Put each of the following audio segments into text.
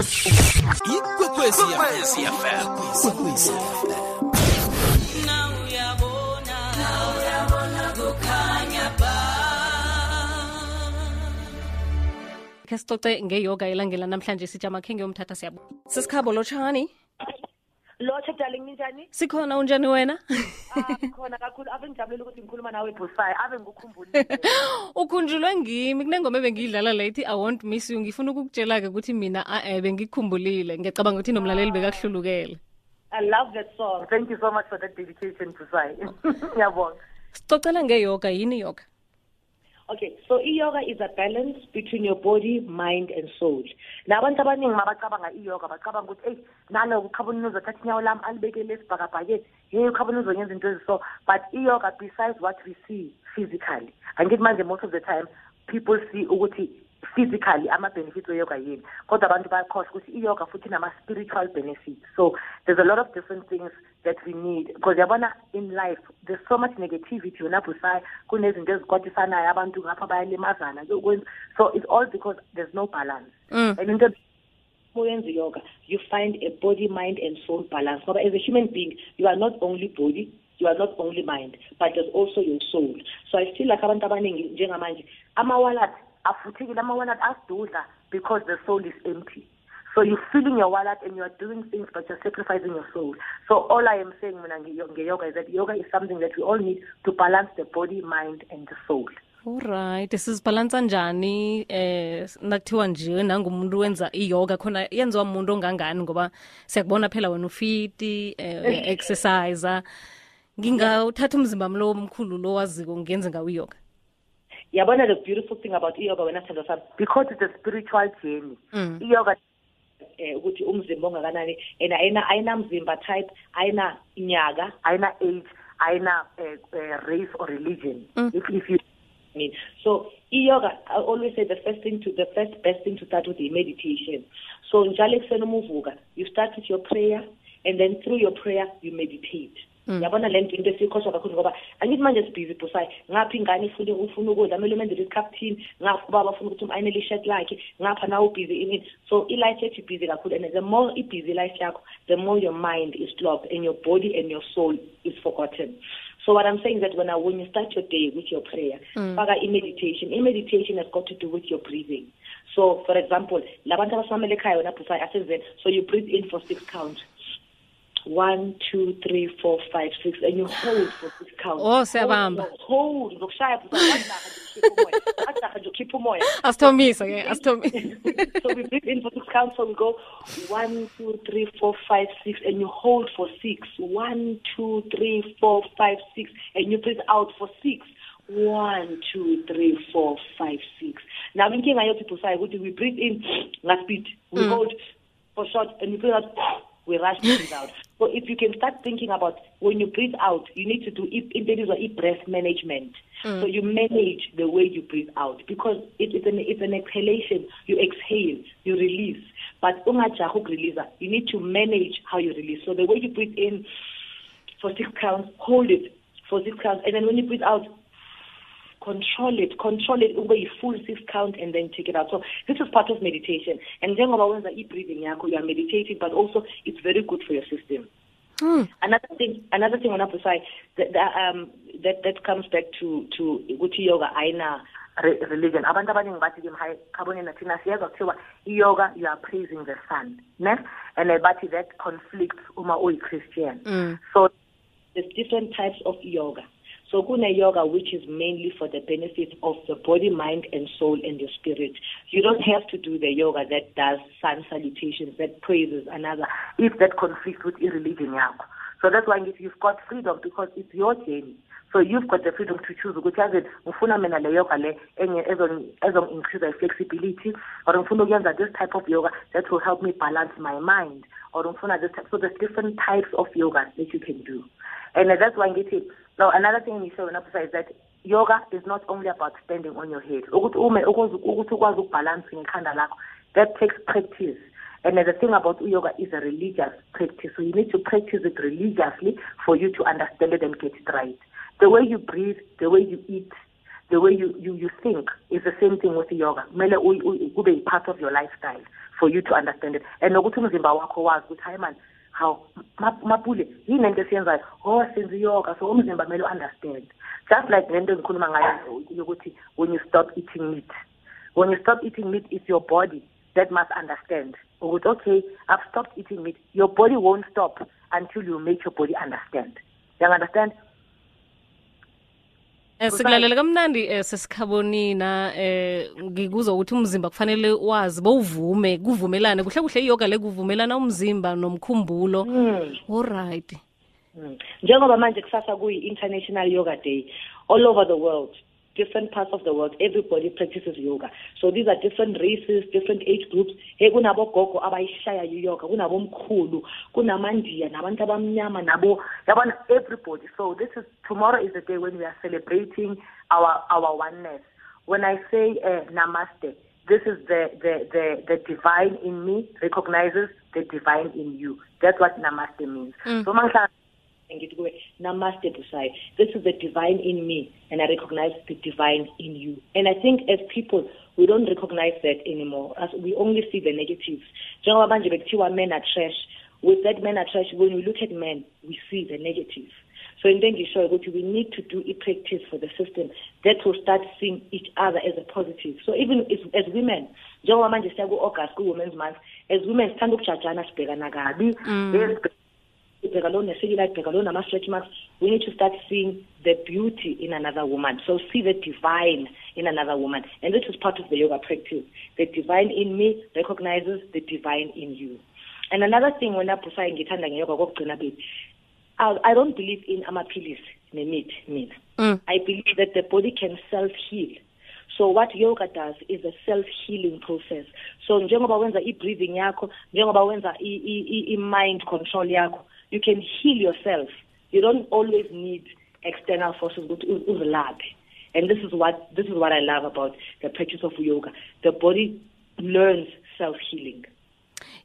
fm FM. ke sicoce ngeyoga elangela namhlanje sithi amakhenge yomthatha siyabo sisikhabo lotshani lotsha darling ninjani sikhona unjani wena? Ah, khona kakhulu. Ave ngijabulela ukuthi ngikhuluma nawe busayi ave ngikukhumbulile ukhunjulwe ngimi. Kunengoma ebengiyidlala la ithi i won't miss you. Ngifuna ukukutshela-ke ukuthi mina a-e bengikhumbulile. Ngiyacabanga ukuthi nomlaleli bekakuhlulukele i love that song. Thank you so much for that dedication busayi ngiyabonga. Sicocela ngeyoga yini yoga okay so i-yoga is a balance between your body mind and soul. Nabantu abaningi mabacabanga i-yoga bacabanga ukuthi eyi nalo ukhabona uzothatha inyawo lami alibekele esibhakabhakeni hey ukhabona uzonyenza into eziso. But i-yoga besides what we see physically angithi manje most of the time people see ukuthi physically ama-benefits we-yoga yini kodwa abantu bayakhohlwa ukuthi i-yoga futhi inama-spiritual benefits. So there's a lot of different things that we need. Because yabona in life there's so much negativity yona busayi kunezinto ezikwatisanayo abantu ngapha bayalimazana kuyokwenza. So it's all because there's no balance. Mm. and into uyenza yoga you find a body mind and soul balance. Ngoba as a human being you are not only body you are not only mind but there's also your soul. So i feel like abantu abaningi njengamanje ama-wallet afuthekile ama-wallet asidudla because the soul is empty. So you're filling your wallet and you are doing things but you're sacrificing your soul. So all i am saying mina nge- nge-yoga is that yoga is something that we all need to balance the body mind and the soul. Alright sizibhalansa njani eh nakuthiwa nje nangumuntu wenza iyoga khona yenziwa umuntu ongangani ngoba siyakubona phela wena ufiti eh, uya-exercise ngingawuthatha umzimba mlo omkhulu lo waziko ngenze ngawo iyoga. Yabona the beautiful thing about i-yoga wena sithando sami because it's a spiritual journey Mm. i-yoga eh ukuthi umzimba ongakanani and ayina ayinamzimba type ayina nyaka ayina age ayina eh, eh, race or religion Mm. if, if you I mean so i-yoga i always say the first thing to the first best thing to start with is meditation so njalo ekuseni uma uvuka you start with your prayer and then through your prayer you meditate. Yabona le nto into esiyikhohlwa kakhulu ngoba angithi manje sibhizi busayi ngapha ingane ifuna ufuna ukudla? Kumele umenzele isikhaphini ngapha ubaba ufuna ukuthi ayinele ishet lakhe. Ngapha nawe ubhizi ini so i-life yethu ibhizi kakhulu and the more ibhizi life yakho the more your mind is stopped and your body and your soul is forgotten. So what i'm saying is that when, I, when you start your day with your prayer Mm. faka i-meditation. I-meditation has got to do with your breathing. So for example labantu abasimamele ekhaya wena busayi asenzeni so you breathe in for six counts one two three four five six and you hold for six counts Oh, siyabamba. hold uzokushaya busayi wajaha nje ukhipha umoya. Asithomise ke asithomise. so we breathe in for six counts so we go one two three four five six and you hold for six. One two three four five six and you breathe out for six. One two three four five six. Now inkinga yethu busayi ukuthi we breathe in ngaspeed we Mm. hold for short and we breathe out we rush breathe out. So if you can start thinking about when you breathe out you need to do i- into ebizwa i-breath management. Mm. so you manage the way you breathe out because it, it's, an, it's an exhalation. You exhale you release. But you need to manage how you release. So the way you breathe in for six counts hold it for six counts and then when you breathe out control it control it ube yi-full six count and then take it out. So this is part of meditation. And njengoba wenza i-breathing yakho you are meditating but also it's very good for your system. Hmm. another thing another thing on upside that, that um that that comes back to to ukuthi yoga ayina re- religion. Abantu abaningi bathi ke hayi siyezwa kuthiwa i-yoga you are praising the sun ne? And then bathi that conflicts uma uyi-christian. Mm. so there's different types of yoga so kune yoga which is mainly for the benefit of the body mind and soul and the spirit. You don't have to do the yoga that does sun salutations that praises another if that conflicts with irreligion yakho. So that's why ngithi you've got freedom because it's your journey. So you've got the freedom to choose ukuthi yazi ngifuna mina le yoga le enye ezong- ezong-increase i-flexibility or ngifuna ukuyenza this type of yoga that will help me balance my mind or ngifuna this type so there's different types of yoga that you can do and uh, that's why ngithi no another thing ngisho wena is that yoga is not only about standing on your head. Ukuthi ume ukuthi ukwazi ukubhalansa ngekhanda lakho that takes practice. And uh, the thing about yoga is a religious practice. So you need to practice it religiously for you to understand it and get it right. The way you breathe the way you eat the way you, you, you think is the same thing with yoga. Kumele kube yi-part of your lifestyle for you to understand it. And haw Ma- mapule yini lento esiyenzayo? Oh senza yoga so umzimba kumele u-understand. Just like lento engikhuluma ngayo yokuthi when you stop eating meat when you stop eating meat it's your body that must understand. Ukuthi okay i've stopped eating meat your body won't stop until you make your body understand. You understand Eh sikulalela kamnandi eh sesikhabonina eh ngikuzwa ukuthi umzimba kufanele wazi bowuvume kuvumelane kuhle kuhle iyoga le kuvumelana umzimba nomkhumbulo. Alright Mm. njengoba manje kusasa kuyi-international yoga day all over the world. Different parts of the world everybody practices yoga. So these are different races different age groups. He kunabogogo abayishayayo iyoga kunabomkhulu kunamandiya nabantu abamnyama nabo yabona everybody. So this is tomorrow is the day when we are celebrating our our oneness. When i say uh, namaste this is the, the, the, the divine in me recognizes the divine in you. That's what namaste means. So mangihlala ngithi kuwe namaste busayi this is the divine in me and i recognize the divine in you. And i think as people we don't recognize that anymore. As we only see the negatives. Njengoba manje bekuthiwa men are trash. With that men are trash when we look at men we see the negative so into engishoyo ukuthi we need to do i-practice for the system that will start seeing each other as a positive. So even as, as women njengoba manje siya ku-august ku-women's month as women sithanda ukujajana sibhekana kabi. Mm. Yes, sibheka lo nesikila sibheka lo nama-stretch marks we need to start seeing the beauty in another woman so see the divine in another woman and this is part of the yoga practice the divine in me recognizes the divine in you and another thing wena busayi ngithanda ngeyoga kokugcina bebi I, I don't believe in amaphilisi nemithi mina Mm. I believe that the body can self-heal. So what yoga does is a self-healing process. So njengoba wenza i-breathing yakho, njengoba wenza i- i- i- i-mind control yakho, you can heal yourself. You don't always need external forces u- uzilaphe. And this is what this is what I love about the practice of yoga. The body learns self-healing.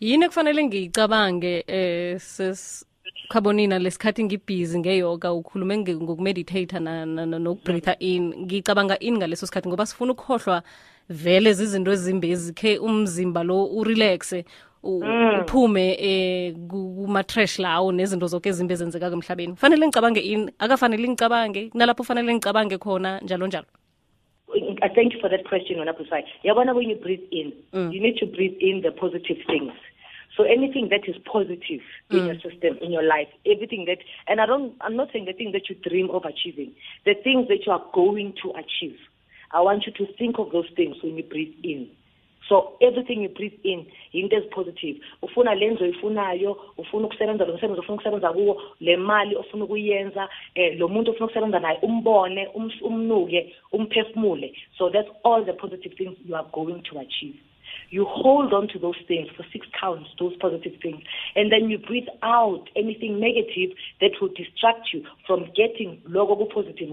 yini kufanele ngiyicabange eh, sis khabonina lesikhathi ngibhizi ngeyoga ukhulume ngokumeditate nokubreatha in ngicabanga ini ngaleso sikhathi ngoba sifuna ukukhohlwa vele zizinto ezimbi ezikhe umzimba lo urelaxe Mm. uphume eh kuma-trash lawo nezinto zonke ezimbi ezenzekaka emhlabeni fanele ngicabange ini akafanele ngicabange nalapho fanele ngicabange khona njalo njalo thank you for that question, Wanapusai. Yabana, when you breathe in, mm. you need to breathe in the positive things. So anything that is positive in mm. your system, in your life, everything that, and I don't, I'm not saying the thing that you dream of achieving, the things that you are going to achieve. I want you to think of those things when you breathe in. So everything you breathe in yinto ezipositive. Ufuna lenzo oyifunayo ufuna ukusebenza lo msebenzi ofuna ukusebenza kuwo le mali ofuna ukuyenza eh lo muntu ofuna ukusebenza naye umbone umnuke umphefumule. So that's all the positive things you are going to achieve. You hold on to those things for six counts, those positive things, and then you breathe out anything negative that will distract you from getting logo positive.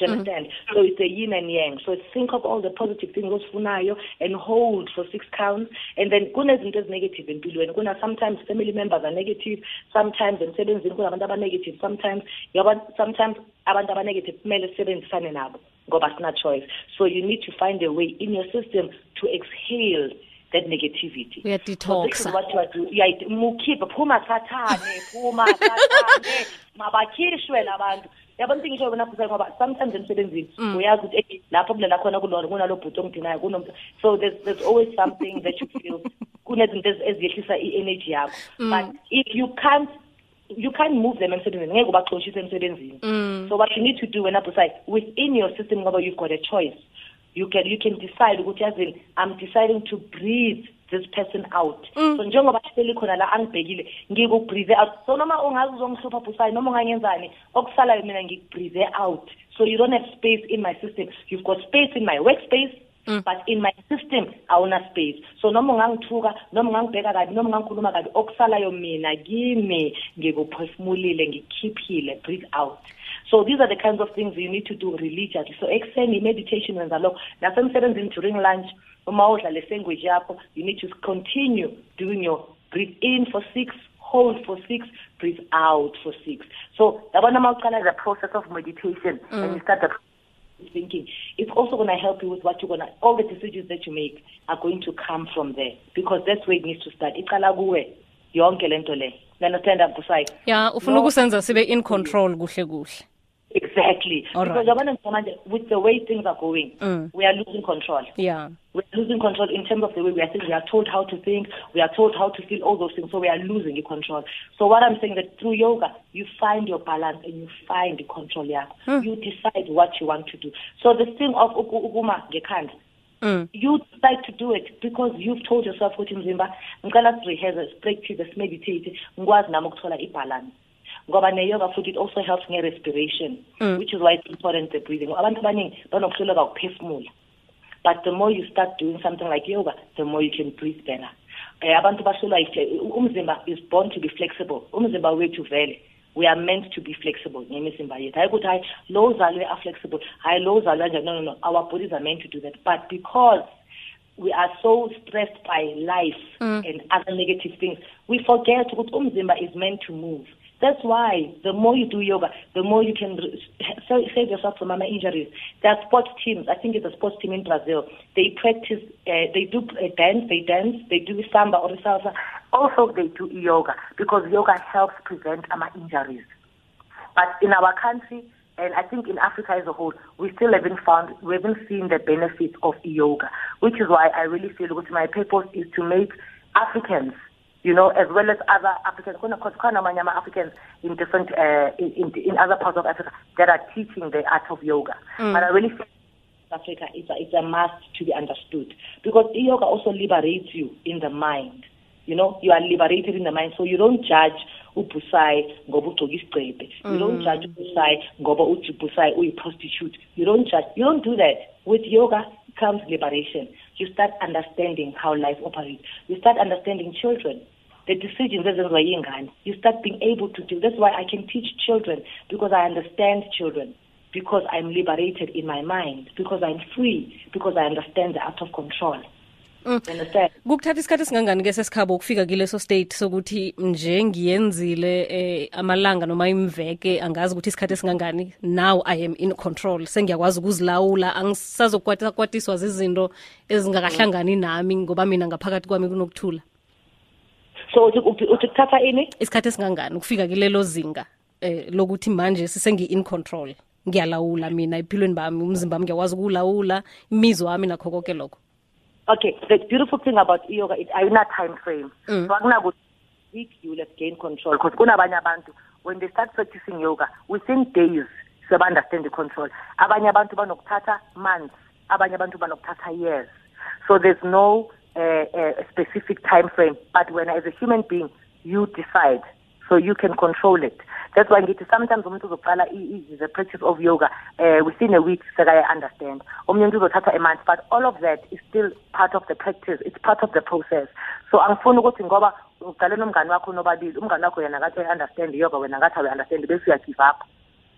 Do you understand? So it's a yin and yang. So think of all the positive things osifunayo and hold for six counts. And then kunezinto ezinegative empilweni. Kuna sometimes family members are negative, sometimes emsebenzini kunabantu aba-negative, sometimes yaba sometimes abantu aba-negative kumele sisebenzisane nabo ngoba sina choice. So you need to find a way in your system to exhale that negativity. So this is what you are doing. Yeah, mukhiphe phuma sathane, phuma sathane, mabakhishwe labantu. Yabona into ngisho wena futhi ngoba sometimes emsebenzini mm. uyazi ukuthi lapho kulela khona kunalo bhuti ongidinayo kunomuntu. So there's there's always something that you feel kunezinto eziyehlisa i-energy yakho. Mm. But if you can't you can't move them emsebenzini ngeke ubaxoshise emsebenzini. Mm. So what you need to do wena busayi within your system ngoba you've got a choice you can you can decide ukuthi yazini i'm deciding to breathe this person out. So njengoba sihleli khona la angibhekile ngikubreathe out. So noma ungazi uzongihlupha busayi noma ungangenzani okusalayo mina ngikubreathe out. So you don't have space in my system. You've got space in my workspace but in my system awuna space. So noma ungangithuka noma ungangibheka kabi noma ungangikhuluma kabi okusalayo mina kimi ngikuphefumulile ngikhiphile breathe out. So these are the kinds of things you need to do religiously so ekuseni i-meditation wenza lokho nasemsebenzini during lunch uma udla le language yakho you need to continue doing your breathe in for six hold for six breathe out for six so yabona uma uqala the process of meditation and mm. you start the thinking. It's also going to help you with what you're going to, all the decisions that you make are going to come from there because that's where it needs to start. Iqala kuwe yonke lento le. You understand that, Busai? ya ufuna ukusenza sibe in control kuhle kuhle Exactly. All because right. with the way things are going, Mm. we are losing control. ya We're losing control in terms of the way we are thinking. We are told how to think. We are told how to feel all those things. So we are losing the control. So what I'm saying that through yoga, you find your balance and you find the control. Yeah. You decide what you want to do. So the thing of uku- ukuma ngekhanda, mm. you decide to do it because you've told yourself ukuthi mzimba ngicela sirehearse sipractice simeditate ngikwazi nami ukuthola ibalance ngoba ne-yoga futhi it also helps nge-respiration Mm. which is why it's important the breathing. Abantu abaningi banokuhluleka ukuphefumula but the more you start doing something like yoga the more you can breathe better. Eh abantu bahlulwa umzimba is born to be flexible. Umzimba wethu vele we are meant to be flexible ngemizimba yethu. Hayi ukuthi hayi lo uzalwe a-flexible hayi lo uzalwe kanjani? No no no. Our bodies are meant to do that. But because we are so stressed by life and other negative things we forget ukuthi umzimba is meant to move that's why the more you do yoga, the more you can save yourself from other injuries. There are sports teams. I think it's a sports team in Brazil. They practice, uh, they do dance, they dance, they do samba or salsa. Also, they do yoga because yoga helps prevent our injuries. But in our country, and I think in Africa as a whole, we still haven't found, we haven't seen the benefits of yoga, which is why I really feel that my purpose is to make Africans, you know, as well as other Africans, because Africans in different, uh, in, in, in other parts of Africa that are teaching the art of yoga. But I really feel Africa it's a, it's a must to be understood because yoga also liberates you in the mind. You know, you are liberated in the mind, so you don't judge ubusai ngoba ugcoka isigcebhe. You don't judge ubusai ngoba uthi ubusai uyi-prostitute. You don't judge. You don't do that. With yoga comes liberation. You start understanding how life operates. You start understanding children. The decisions ezenziwa yingane. You start being able to do. That's why I can teach children because I understand children. Because I'm liberated in my mind. Because I'm free. Because I understand the art of control. You understand? kukuthatha isikhathi esingangani ke sesikhabo ukufika kileso state sokuthi nje ngiyenzile eh, amalanga noma imveke angazi ukuthi isikhathi esingangani now i am in control sengiyakwazi ukuzilawula angisazokwatiswa zizinto ezingakahlangani nami ngoba mina ngaphakathi kwami kunokuthula So uthi uthi uthi kuthatha ini? isikhathi esingangani ukufika kilelo zinga eh lokuthi manje sisengi-in control ngiyalawula mina ephilweni bami umzimba wami ngiyakwazi ukuwulawula imizwa wami nakho konke lokho Okay, the beautiful thing about yoga is I ayina time frame. Mm. So akunakuthi week you will gained control because kunabanye abantu when they start practicing yoga within days seba understand the control. Abanye abantu banokuthatha months, abanye abantu banokuthatha years. So there's no uh, uh, specific time frame, but when as a human being you decide so you can control it. That's why ngithi sometimes umuntu uzoqala the practice of yoga uh, within a week sekaya understand. Omunye umuntu uzothatha a month, but all of that is still part of the practice. It's part of the process. So angifuni ukuthi ngoba uqale nomngane wakho nobabili, umngane wakho yena ngathi understand yoga wena ngathi awe understand bese uya give up.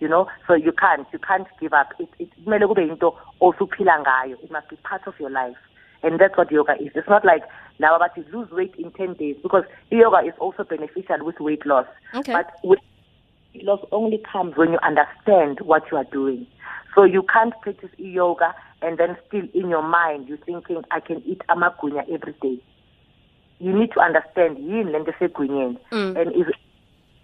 You know, so you can't, you can't give up. It, it, kumele kube into osuphila ngayo. It must be part of your life. And that's what yoga is. It's not like now about to lose weight in 10 days because yoga is also beneficial with weight loss. Okay. But weight loss only comes when you understand what you are doing. So you can't practice yoga and then still in your mind you're thinking, I can eat amagunya every day. You need to understand yini lento esegwinyeni Mm. and is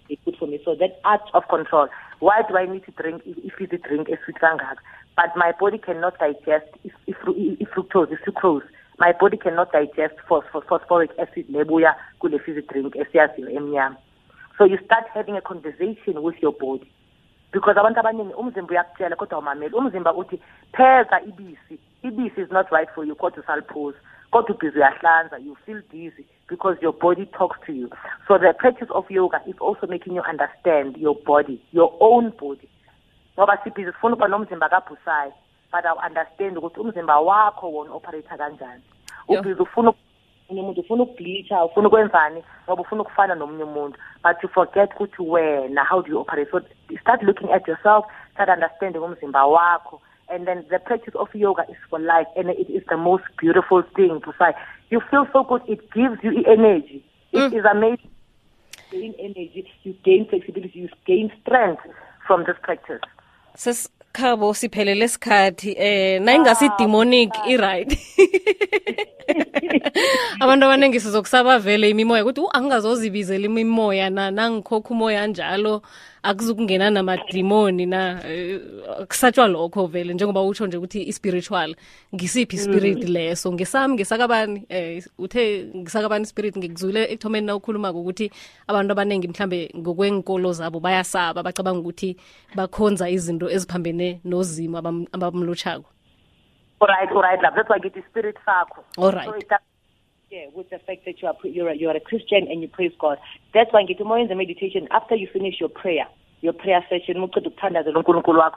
it good for me. So that art of control. Why do I need to drink if, a drink a sweet kangaka? But my body cannot digest if if, if fructose, if sucrose. My body cannot digest phosphor, phosphoric acid lebuya kule fizzy drink esiyaziyo emnyama. So you start having a conversation with your body. Because abantu abaningi umzimba uyakutshela kodwa umameli umzimba uthi pheza ibisi. Ibisi is not right for you kodwa usaliphuza. Kodwa ubhizi uyahlanza you feel dizzy because your body talks to you. So the practice of yoga is also making you understand your body your own body. Ngoba sibhizi sifuna ukuba nomzimba kabhusayo but awu understand ukuthi umzimba wakho wona operator kanjani. Ubhizi ufuna omunye umuntu ufuna ukubleacha ufuna ukwenzani? Ngoba ufuna ukufana nomunye umuntu but you forget ukuthi wena how do you operate? So start looking at yourself start understanding umzimba wakho and then the practice of yoga is for life and it is the most beautiful thing to say. You feel so good it gives you energy It mm. is amazing. You gain energy you gain flexibility you gain strength from this practice sikhabo siphelele sikhathi eh nayingasi demonic i-right. abantu abaningi sizokusaba vele imimoya ukuthi "U, angingazozibizela imimoya na nangikhokha umoya njalo. Akuzukungena namadimoni na Eh, kusatshwa lokho vele njengoba utsho nje ukuthi i-spiritual ngisiphi ispirit leso ngesami ngesakabani eh uthe ngisakabani ispirit ngikuzule ekuthomeni na ukhuluma-ko ukuthi abantu abaningi mhlambe ngokwenkolo zabo bayasaba bacabanga ukuthi bakhonza izinto eziphambene nozimo abam- abamlotshako Alright, alright, love. That's why I spirit sakho. Alright. So yeah, with the fact that you are you're a, you're a Christian and you praise God. That's why I get more in the meditation after you finish your prayer, your prayer session. muqeda ukuthandaza lo wakho,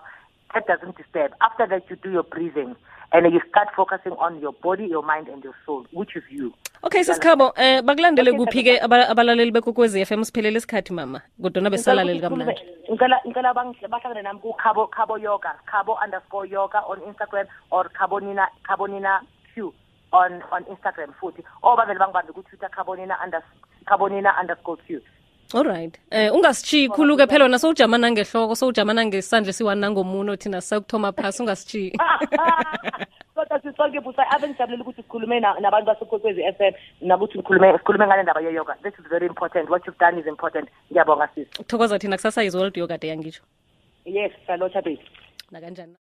That doesn't disturb. After that, you do your breathing, and you start focusing on your body, your mind, and your soul, which is you. okay sisikhabo eh bakulandele kuphi-ke aba- abalaleli bekwekwezi FM siphelele isikhathi mama kodwa besalaleli kamnandi ngicela bahlangane nami kukhabo khabo yoga khabo underscore yoga on instagram or khabonina khabonina q on on instagram futhi. Or bavele bangibambe ku-twitter khabonina unders- khabonina underscore q. Alright eh ungasitshiyi khulu-ke phela wena sowujama nangehloko sowujama nangesandla esiwani nangomuno thina sakuthoma phasi ungasitshiyi kodwa sisonke busa ave ngijabulele ukuthi sikhulume na- nabantu basekwekwezi f m nakuthi sikhulume sikhulume ngale ndaba yeyoga. This is very important. What you've done is important. Ngiyabonga sisi kuthokoza thina kusasa is world yoga day angitsho. Yes salotsha base nakanjani?